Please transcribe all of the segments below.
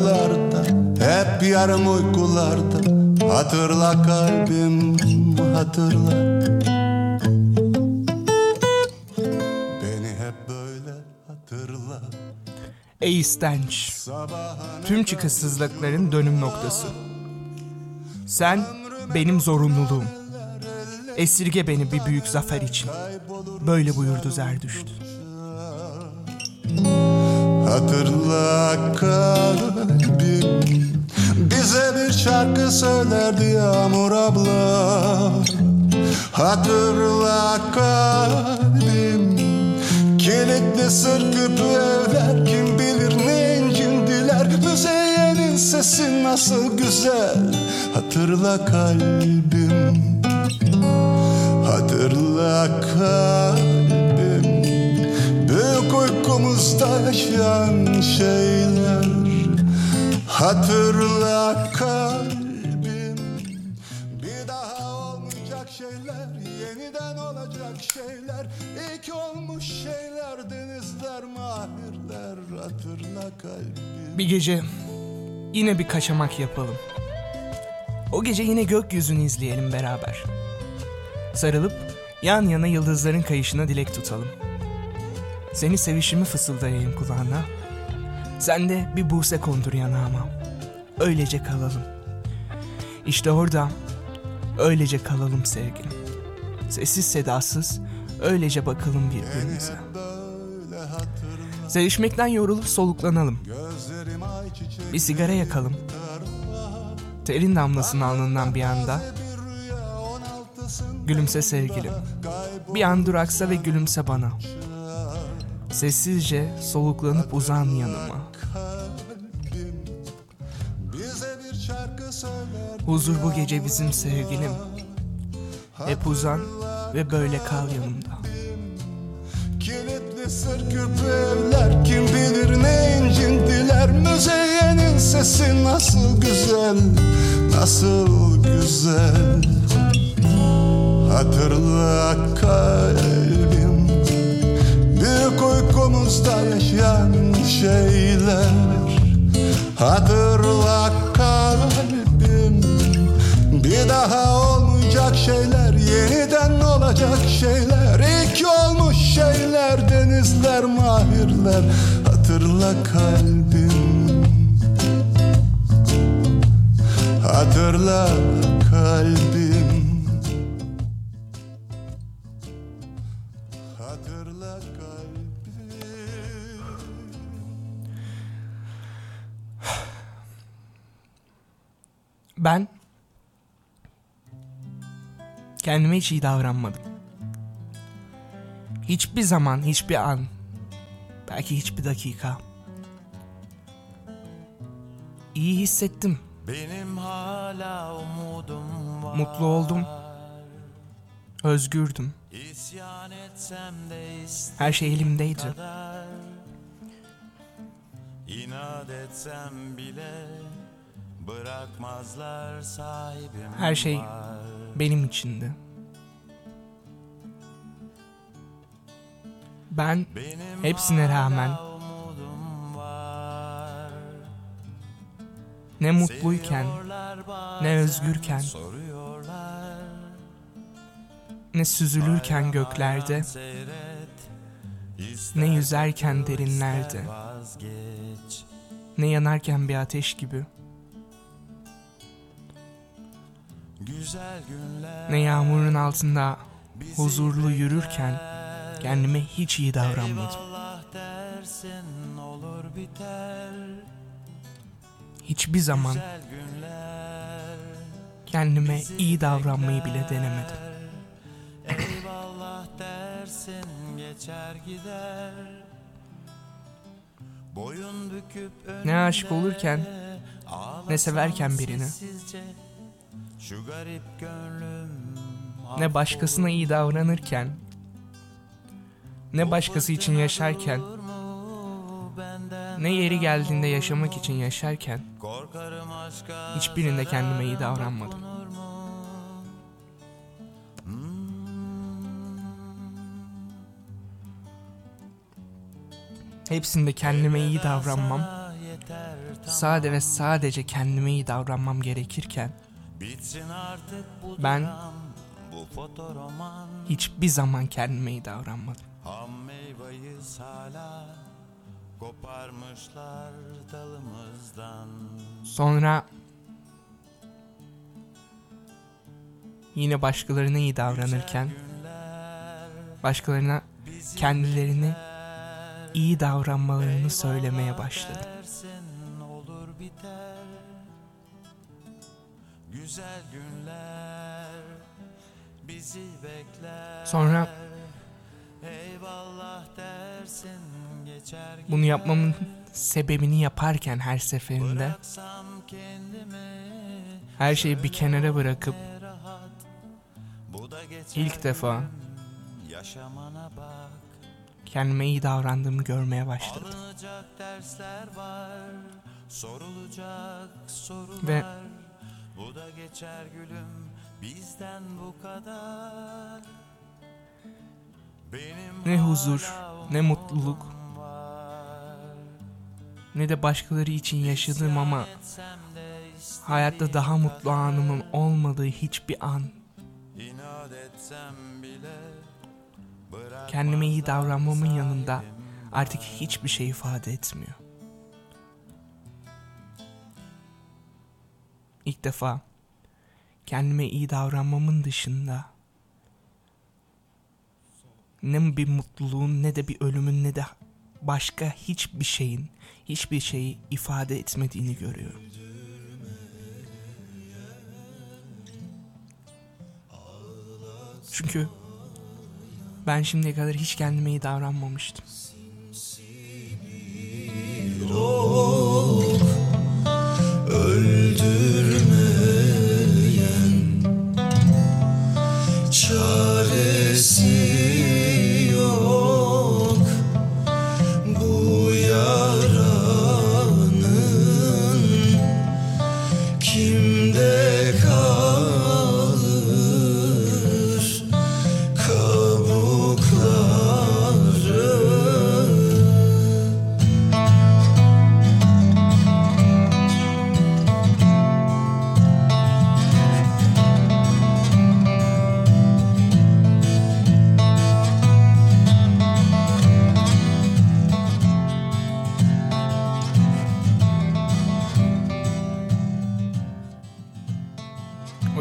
rüyalarda Hep yarım uykularda Hatırla kalbim hatırla Beni hep böyle hatırla Ey istenç, tüm çıkışsızlıkların dönüm noktası. Sen benim zorunluluğum. Esirge beni bir büyük zafer için. Böyle buyurdu Zerdüşt. Hatırla kalbim Bize bir şarkı söylerdi Yağmur abla. Hatırla kalbim. Kilitli sırkıp evler Kim bilir ne incindiler Müzeyyenin sesi nasıl güzel. Hatırla kalbim. Hatırla kalbim Uykumuzda yaşayan şeyler Hatırla kalbim Bir daha olmayacak şeyler Yeniden olacak şeyler İlk olmuş şeyler Denizler, mahirler Hatırla kalbim Bir gece yine bir kaçamak yapalım. O gece yine gökyüzünü izleyelim beraber. Sarılıp yan yana yıldızların kayışına dilek tutalım. Seni sevişimi fısıldayayım kulağına. Sen de bir buse kondur yanağıma. Öylece kalalım. İşte orada öylece kalalım sevgilim. Sessiz sedasız öylece bakalım birbirimize. Sevişmekten yorulup soluklanalım. Bir sigara yakalım. Terin damlasının alnından bir anda. Gülümse sevgilim. Bir an duraksa ve gülümse bana. Sessizce soluklanıp uzan yanıma. Huzur bu gece bizim sevgilim. Hep uzan ve böyle kal yanımda. Kilitli sırkıp evler Kim bilir ne incindiler Müzeyyenin sesi nasıl güzel Nasıl güzel Hatırla kalbim Büyük uykumuzda yaşayan şeyler Hatırla kalbim. Bir daha olmayacak şeyler Yeniden olacak şeyler. İlk olmuş şeyler Denizler, mahirler. Hatırla kalbim. Hatırla kalbim Ben kendime hiç iyi davranmadım. Hiçbir zaman, hiçbir an, belki hiçbir dakika. İyi hissettim, Benim hala umudum var. mutlu oldum, özgürdüm. İsyan etsem de istediğim Her şey elimdeydi. İnat etsem bile Her şey benim içindi. Ben hepsine rağmen ne mutluyken, ne özgürken, ne süzülürken göklerde, ne yüzerken derinlerde, ne yanarken bir ateş gibi, ne yağmurun altında huzurlu yürürken kendime hiç iyi davranmadım. Hiçbir zaman kendime iyi davranmayı bile denemedim. Eyvallah dersin geçer gider. Boyun büküp Ne aşık olurken, ne severken birini, ne başkasına iyi davranırken, ne başkası için yaşarken, ne yeri geldiğinde yaşamak için yaşarken hiçbirinde kendime iyi davranmadım. Hepsinde kendime iyi davranmam, sade ve sadece kendime iyi davranmam gerekirken Bitsin artık bu Ben- dram, bu fotoroman hiçbir zaman kendime iyi davranmadım. Ham meyveyiz hala Koparmışlar dalımızdan Sonra yine başkalarına iyi davranırken başkalarına kendilerini iyi davranmalarını söylemeye başladım. Güzel günler bizi bekler. Sonra Eyvallah dersin geçer bunu yapmamın sebebini yaparken her seferinde her şeyi bir kenara bırakıp ilk defa kendime iyi davrandığımı görmeye başladım. Ve- Bu da geçer gülüm Bizden bu kadar. Benim Ne huzur, ne mutluluk, ne de başkaları için yaşadığım ama hayatta daha mutlu anımın olmadığı hiçbir an. Kendime iyi davranmamın yanında artık hiçbir şey ifade etmiyor. İlk defa kendime iyi davranmamın dışında ne bir mutluluğun ne de bir ölümün ne de başka hiçbir şeyin hiçbir şeyi ifade etmediğini görüyorum. Çünkü ben şimdiye kadar hiç kendime iyi davranmamıştım. Çaresi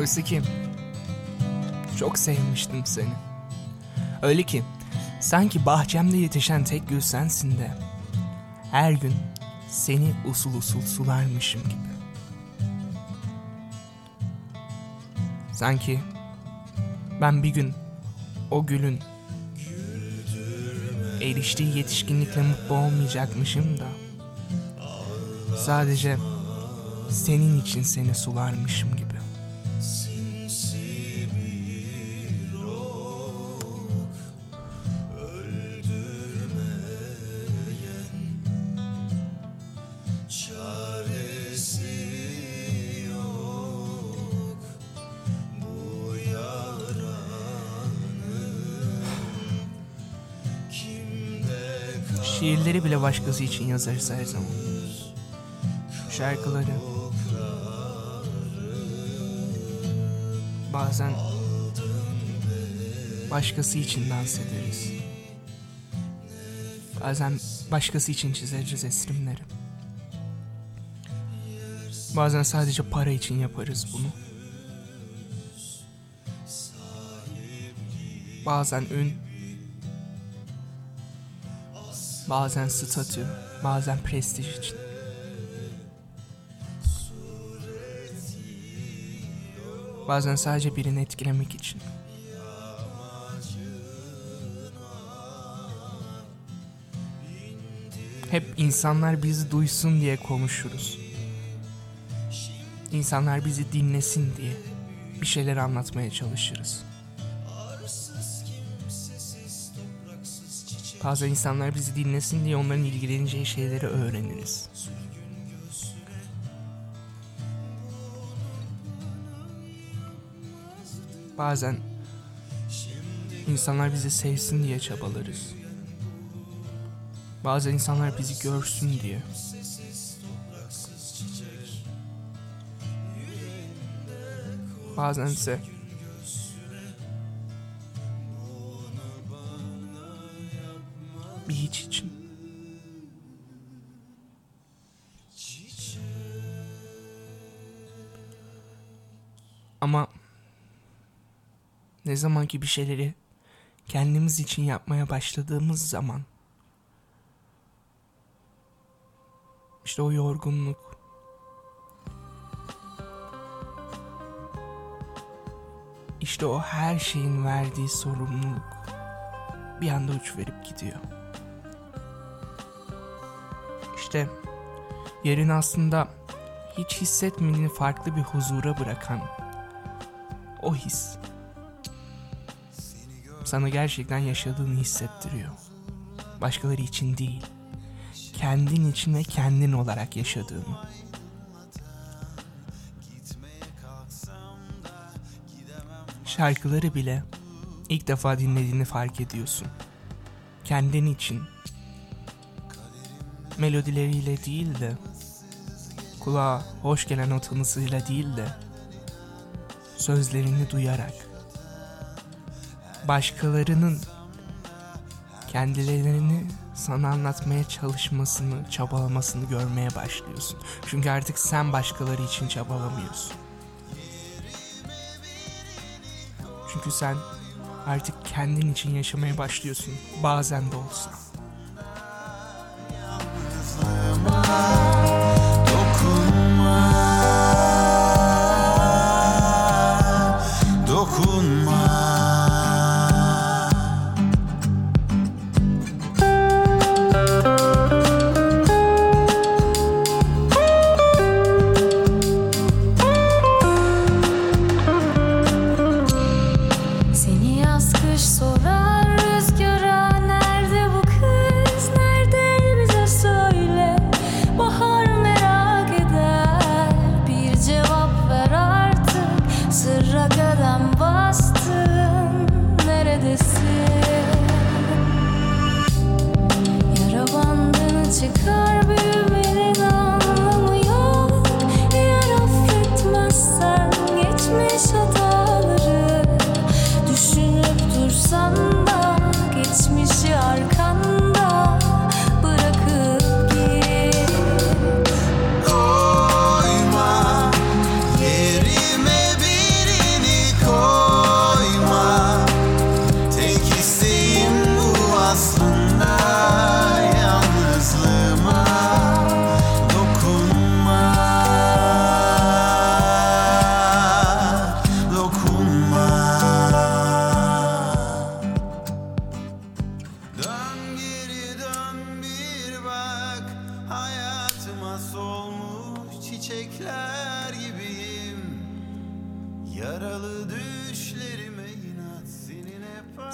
Oysa ki çok sevmiştim seni. Öyle ki sanki bahçemde yetişen tek gül sensin de her gün seni usul usul sularmışım gibi. Sanki ben bir gün o gülün eriştiği yetişkinlikle mutlu olmayacakmışım da sadece senin için seni sularmışım gibi. Bile başkası için yazarız her zaman. Şarkıları. Bazen başkası için dans ederiz. Bazen başkası için çizeriz esrimleri. Bazen sadece para için yaparız bunu. Bazen ün, Bazen statü, bazen prestij için. Bazen sadece birini etkilemek için. Hep insanlar bizi duysun diye konuşuruz. İnsanlar bizi dinlesin diye bir şeyler anlatmaya çalışırız. fazla insanlar bizi dinlesin diye onların ilgileneceği şeyleri öğreniriz. Bazen insanlar bizi sevsin diye çabalarız. Bazen insanlar bizi görsün diye. Bazense hiç için. Ama ne zaman ki bir şeyleri kendimiz için yapmaya başladığımız zaman işte o yorgunluk işte o her şeyin verdiği sorumluluk bir anda uç verip gidiyor. İşte yerin aslında hiç hissetmediğini farklı bir huzura bırakan o his sana gerçekten yaşadığını hissettiriyor. Başkaları için değil, kendin için ve kendin olarak yaşadığını. Şarkıları bile ilk defa dinlediğini fark ediyorsun. Kendin için. Melodileriyle değil de kulağa hoş gelen o tınısıyla değil de sözlerini duyarak başkalarının kendilerini sana anlatmaya çalışmasını, çabalamasını görmeye başlıyorsun. Çünkü artık sen başkaları için çabalamıyorsun. Çünkü sen artık kendin için yaşamaya başlıyorsun. Bazen de olsa.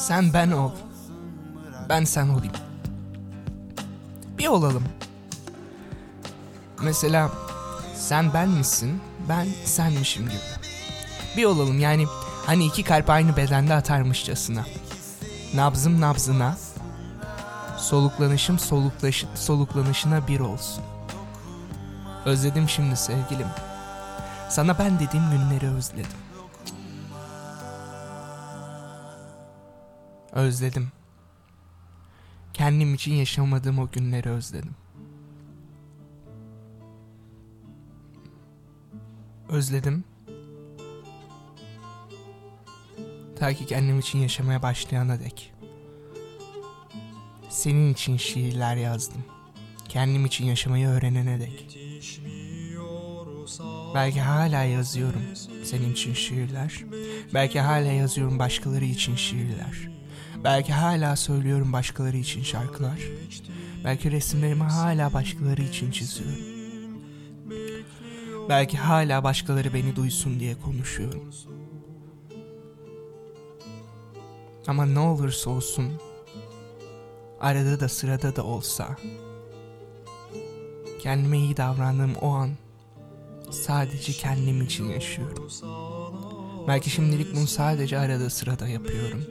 Sen ben ol. Ben sen olayım. Bir olalım. Mesela sen ben misin, ben senmişim gibi. Bir olalım yani hani iki kalp aynı bedende atarmışçasına. Nabzım nabzına, soluklanışım soluklaş soluklanışına bir olsun. Özledim şimdi sevgilim. Sana ben dediğim günleri özledim. Özledim. Kendim için yaşamadığım o günleri özledim. Özledim. Ta ki kendim için yaşamaya başlayana dek. Senin için şiirler yazdım. Kendim için yaşamayı öğrenene dek. Belki hala yazıyorum senin için şiirler. Belki hala yazıyorum başkaları için şiirler. Belki hala söylüyorum başkaları için şarkılar. Belki resimlerimi hala başkaları için çiziyorum. Belki hala başkaları beni duysun diye konuşuyorum. Ama ne olursa olsun arada da sırada da olsa kendime iyi davrandığım o an sadece kendim için yaşıyorum. Belki şimdilik bunu sadece arada sırada yapıyorum.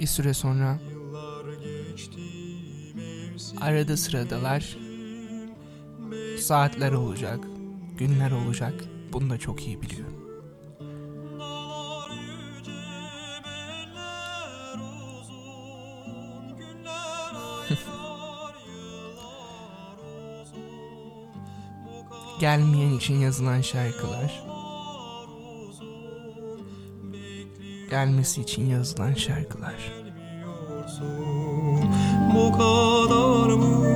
Bir süre sonra arada sıradalar saatler olacak, günler olacak. Bunu da çok iyi biliyor. Gelmeyen için yazılan şarkılar. Gelmesi için yazılan şarkılar. Bu kadar mı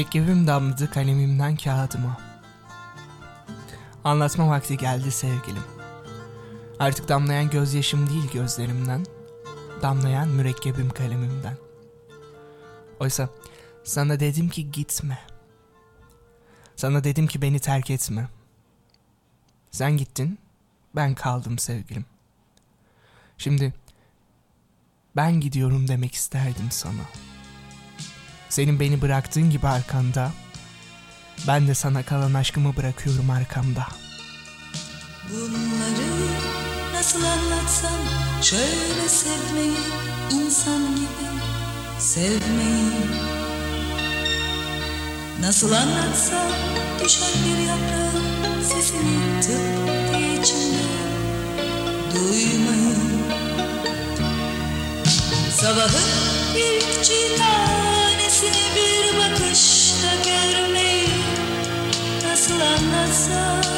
Mürekkebim damladı kalemimden kağıdıma. Anlatma vakti geldi sevgilim. Artık damlayan gözyaşım değil gözlerimden, damlayan mürekkebim kalemimden. Oysa sana dedim ki gitme. Sana dedim ki beni terk etme. Sen gittin, ben kaldım sevgilim. Şimdi ben gidiyorum demek isterdim sana. Senin beni bıraktığın gibi arkanda, ben de sana kalan aşkımı bırakıyorum arkamda. Bunları nasıl anlatsam? Şöyle sevmeyi insan gibi sevmeyi. Nasıl anlatsam? Düşen bir yaprağın sesini tıp diye içimde duymayı. Sabahın bir küçük tanesini bir bakışta görmeyi Nasıl anlatsam?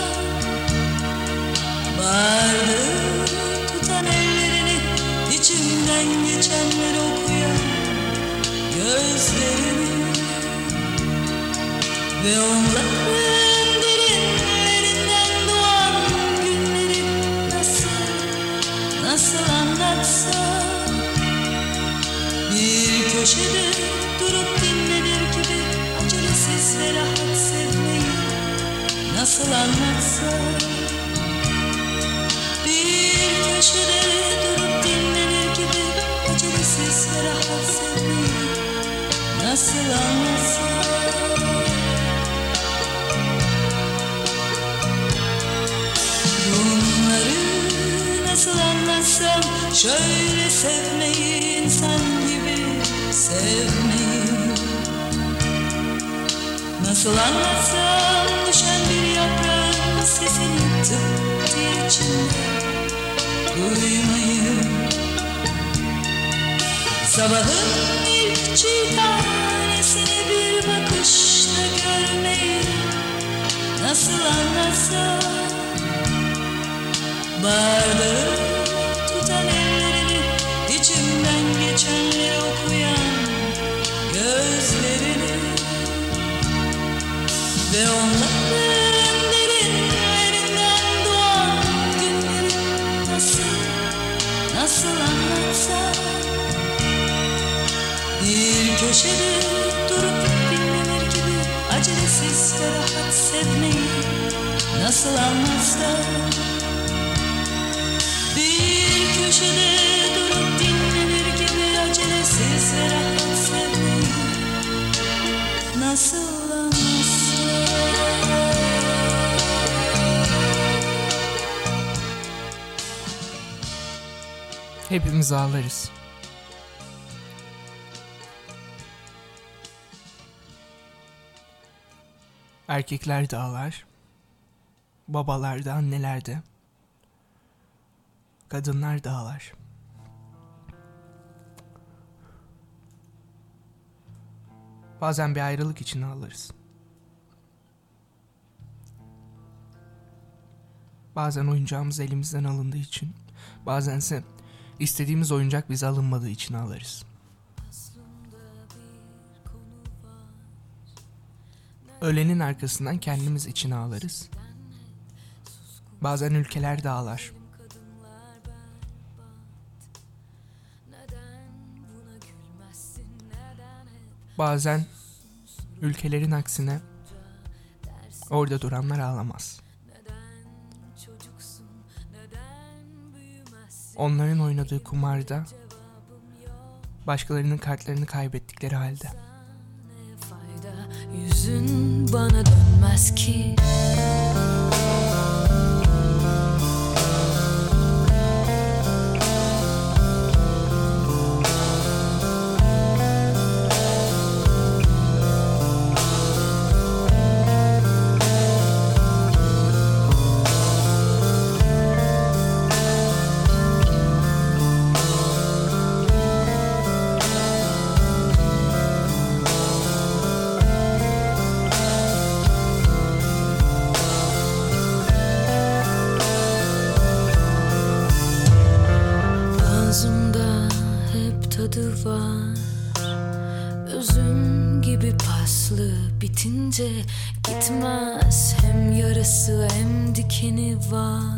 Varlığı tutan ellerini içimden geçenleri okuyan gözlerini Ve onların Nasıl anlatsam bir köşede durup dinlenir gibi acelesiz ve rahat sevmeyi nasıl anlatsam Bunları nasıl anlatsam şöyle sevmeyi insan gibi sevmeyi. Nasıl anlatsam sesini tıp diye içimde duymayı. Sabahın ilk çiğ tanesini bir bakışta görmeyi Nasıl anlatsam? Bardağı tutan ellerini içimden geçenleri okuyan gözlerini. Ve onların köşede durup dinlenir gibi acelesiz ve rahat sevmeyi nasıl anlatsam Bir köşede durup dinlenir gibi acelesiz ve rahat sevmeyi nasıl anlatsam Hepimiz ağlarız. Erkekler de ağlar. Babalar da anneler de. Kadınlar da ağlar. Bazen bir ayrılık için ağlarız. Bazen oyuncağımız elimizden alındığı için, bazense istediğimiz oyuncak bize alınmadığı için ağlarız. Ölenin arkasından kendimiz için ağlarız. Bazen ülkeler de. Bazen ülkelerin aksine orada duranlar ağlamaz. Onların oynadığı kumarda başkalarının kartlarını kaybettikleri halde. Yüzün bana dönmez ki never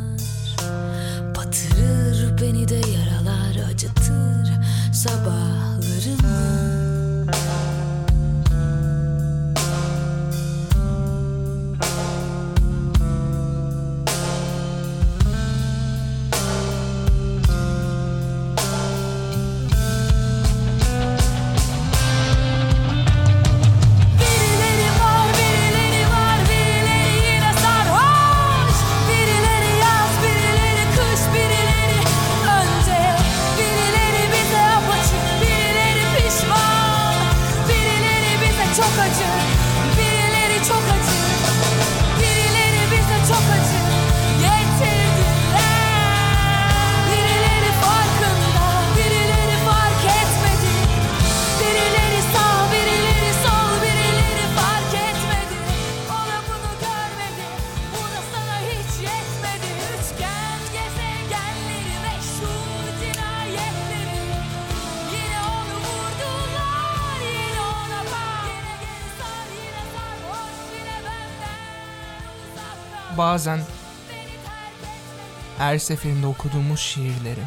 her seferinde okuduğumuz şiirleri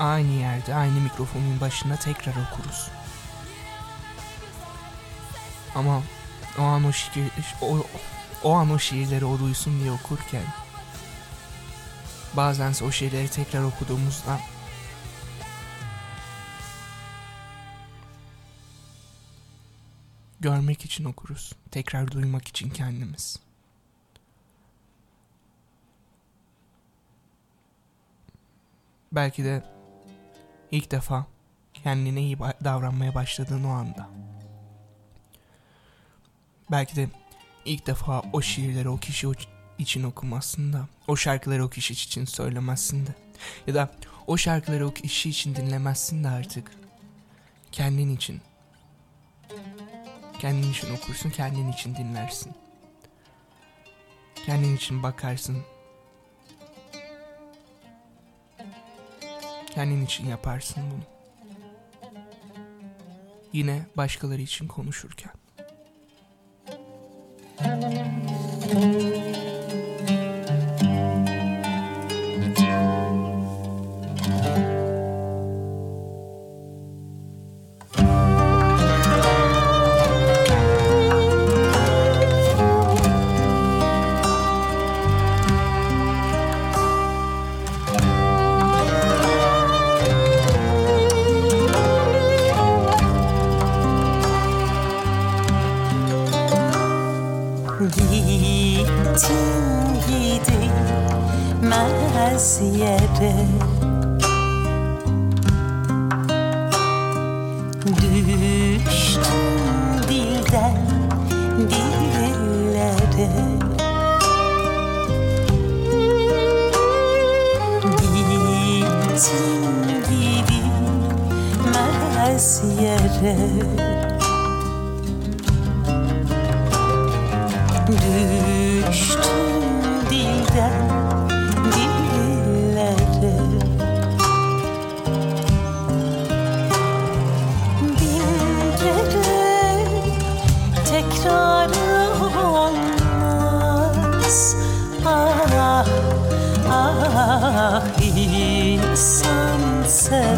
aynı yerde, aynı mikrofonun başında tekrar okuruz. Ama o an o şiir, o, o an o şiirleri o duysun diye okurken bazense o şiirleri tekrar okuduğumuzda görmek için okuruz. Tekrar duymak için kendimiz. Belki de ilk defa kendine iyi davranmaya başladığın o anda. Belki de ilk defa o şiirleri o kişi için okumazsın da, o şarkıları o kişi için söylemezsin de. Ya da o şarkıları o kişi için dinlemezsin de artık. Kendin için. Kendin için okursun, kendin için dinlersin. Kendin için bakarsın, Kendin için yaparsın bunu. Yine başkaları için konuşurken. Gittin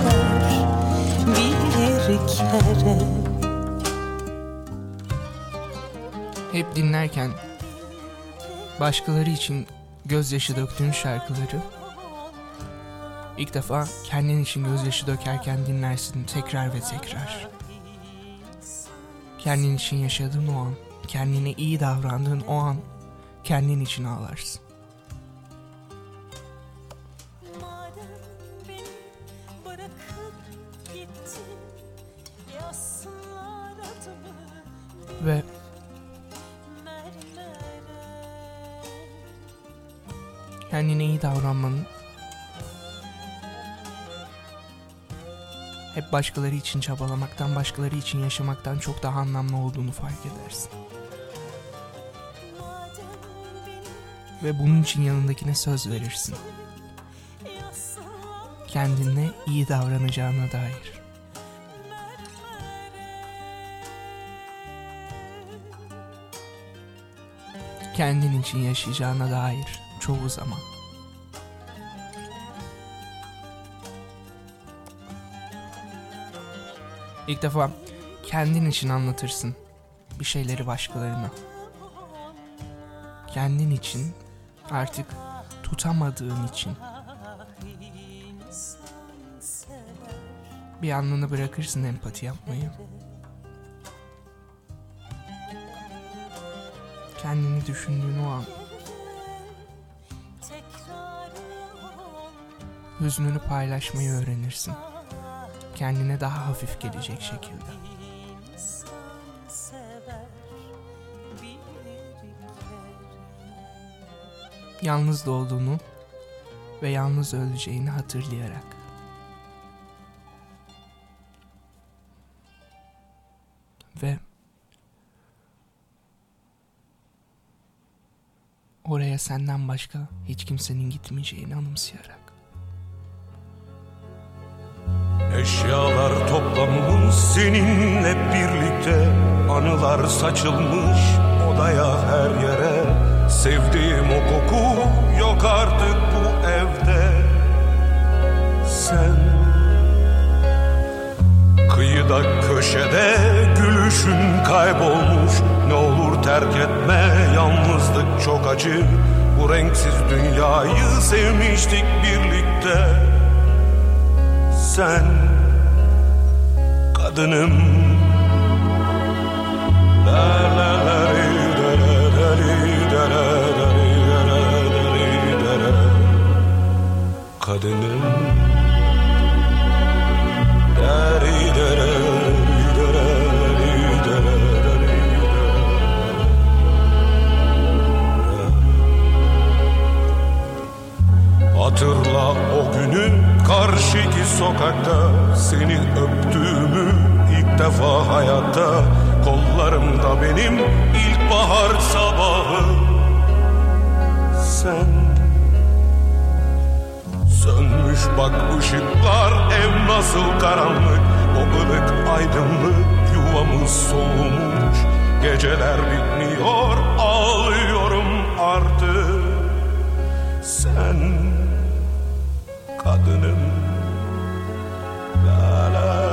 sever bir kere Hep dinlerken başkaları için gözyaşı döktüğün şarkıları ilk defa kendin için gözyaşı dökerken dinlersin tekrar ve tekrar. Kendin için yaşadığın o an, kendine iyi davrandığın o an kendin için ağlarsın. Ve kendine iyi davranmanın hep başkaları için çabalamaktan, başkaları için yaşamaktan çok daha anlamlı olduğunu fark edersin. Ve bunun için yanındakine söz verirsin. Kendine iyi davranacağına dair. Kendin için yaşayacağına dair çoğu zaman. İlk defa kendin için anlatırsın bir şeyleri başkalarına. Kendin için artık tutamadığın için bir anlığına bırakırsın empati yapmayı. Kendini düşündüğün o an hüznünü paylaşmayı öğrenirsin. Kendine daha hafif gelecek şekilde. Yalnız da olduğunu ve yalnız öleceğini hatırlayarak. Senden başka hiç kimsenin gitmeyeceğini anımsayarak. Eşyalar toplanmış seninle birlikte Anılar saçılmış odaya her yere Sevdiğim o koku yok artık bu evde Sen Kıyıda köşede gülüşün kaybolmuş Ne olur terk etme yalnızlık çok acı Bu renksiz dünyayı sevmiştik birlikte sen kadınım La la la ri Hatırla o günü karşıki sokakta. Seni öptüğümü ilk defa hayatta. Kollarımda benim ilkbahar sabahı. Sen Sönmüş bak ışıklar ev nasıl karanlık. O ılık aydınlık yuvamız soğumuş. Geceler bitmiyor ağlıyorum artık. Sen kadınım La la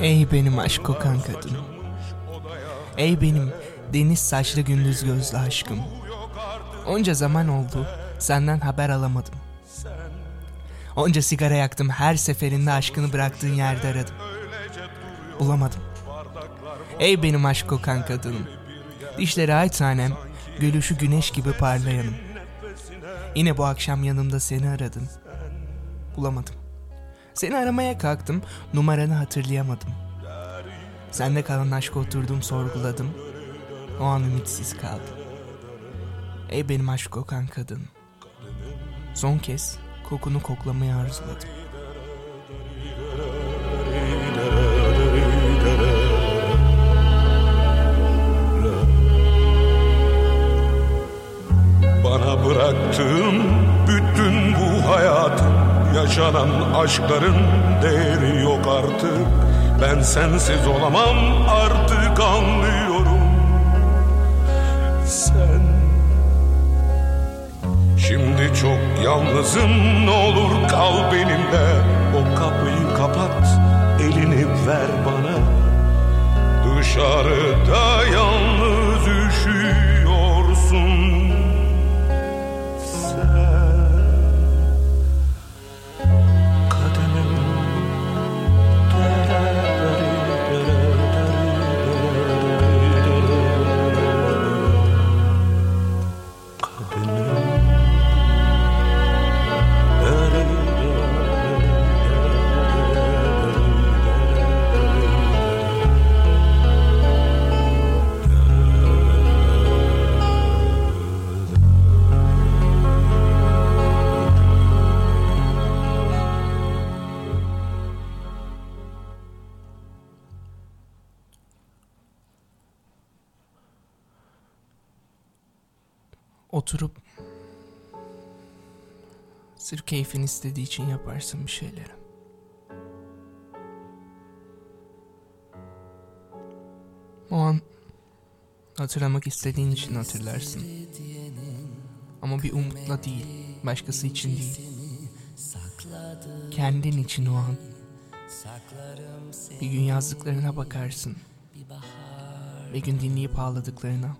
Ey benim aşk kokan kadın. Ey benim deniz saçlı gündüz gözlü aşkım. Onca zaman oldu senden haber alamadım. Onca sigara yaktım her seferinde aşkını bıraktığın yerde aradım. Bulamadım. Ey benim aşk kokan kadınım. Dişleri ay tanem, gülüşü güneş gibi parlayanım. Yine bu akşam yanımda seni aradım. Bulamadım. Seni aramaya kalktım, numaranı hatırlayamadım. Sende kalan aşka oturdum sorguladım. O an ümitsiz kaldım. Ey benim aşk kokan kadın. Son kez kokunu koklamayı arzuladım. Bana bıraktığın bütün bu hayat Yaşanan aşkların değeri yok artık Ben sensiz olamam artık anlıyorum. Sen Şimdi çok yalnızım ne olur kal benimle. O kapıyı kapat elini ver bana. Dışarıda yalnız üşüyorsun sırf keyfin istediği için yaparsın bir şeyleri. O an hatırlamak istediğin için hatırlarsın. Ama bir umutla değil, başkası için değil. Kendin için o an. Bir gün yazdıklarına bakarsın. Bir gün dinleyip ağladıklarına.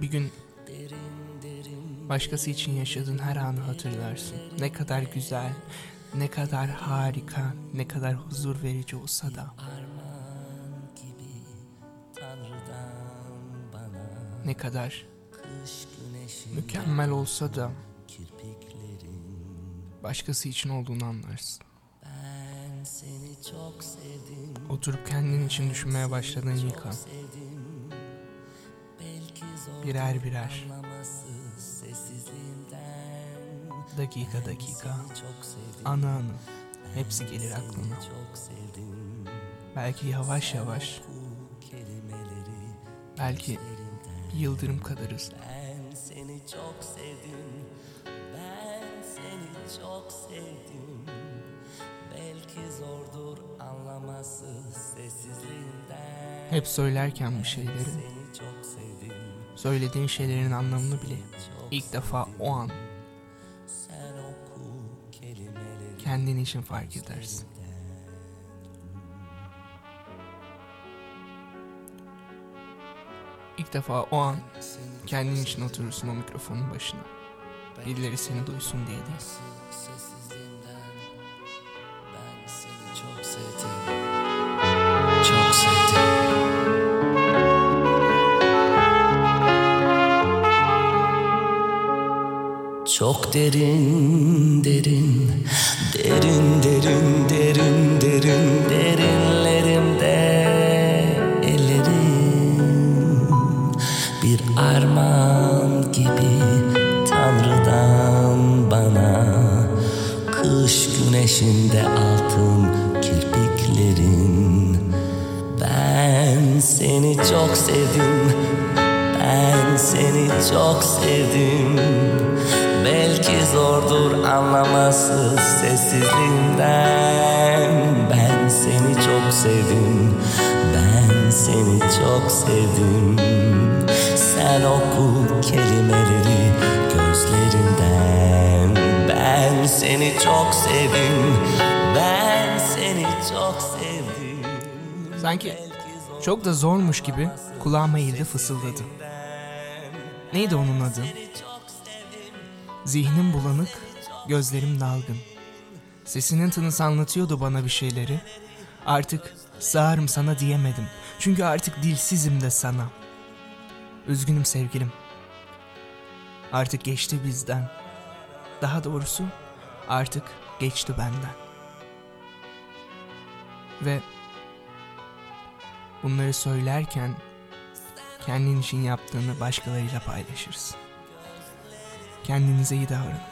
Bir gün başkası için yaşadığın her anı hatırlarsın. Ne kadar güzel, ne kadar harika, ne kadar huzur verici olsa da. Ne kadar mükemmel olsa da başkası için olduğunu anlarsın. Oturup kendin için düşünmeye başladığın ilk an. Birer birer. Dakika dakika. Anı anı. Hepsi gelir aklına. Belki yavaş yavaş. Belki yıldırım kadar hızlı. Ben seni çok sevdim Ben seni çok sevdim Hep söylerken bir şeyleri, söylediğin şeylerin anlamını bile ilk defa o an kendin için fark edersin. İlk defa o an kendin için oturursun o mikrofonun başına. Birileri seni duysun diye değil. Çok derin derin Derin derin derin derin Derinlerimde ellerim. Bir armağan gibi Tanrı'dan bana Kış güneşinde altın kirpiklerin. Ben seni çok sevdim Ben seni çok sevdim zordur anlaması sessizliğinden Ben seni çok sevdim Ben seni çok sevdim Sen oku kelimeleri gözlerinden Ben seni çok sevdim Ben seni çok sevdim Sanki çok da zormuş gibi kulağıma eğildi fısıldadı. Neydi onun adı? Zihnim bulanık, gözlerim dalgın. Sesinin tınısı anlatıyordu bana bir şeyleri. Artık sağırım sana diyemedim. Çünkü artık dilsizim de sana. Üzgünüm sevgilim. Artık geçti bizden. Daha doğrusu artık geçti benden. Ve bunları söylerken kendin için yaptığını başkalarıyla paylaşırsın. Kendinize iyi davranın.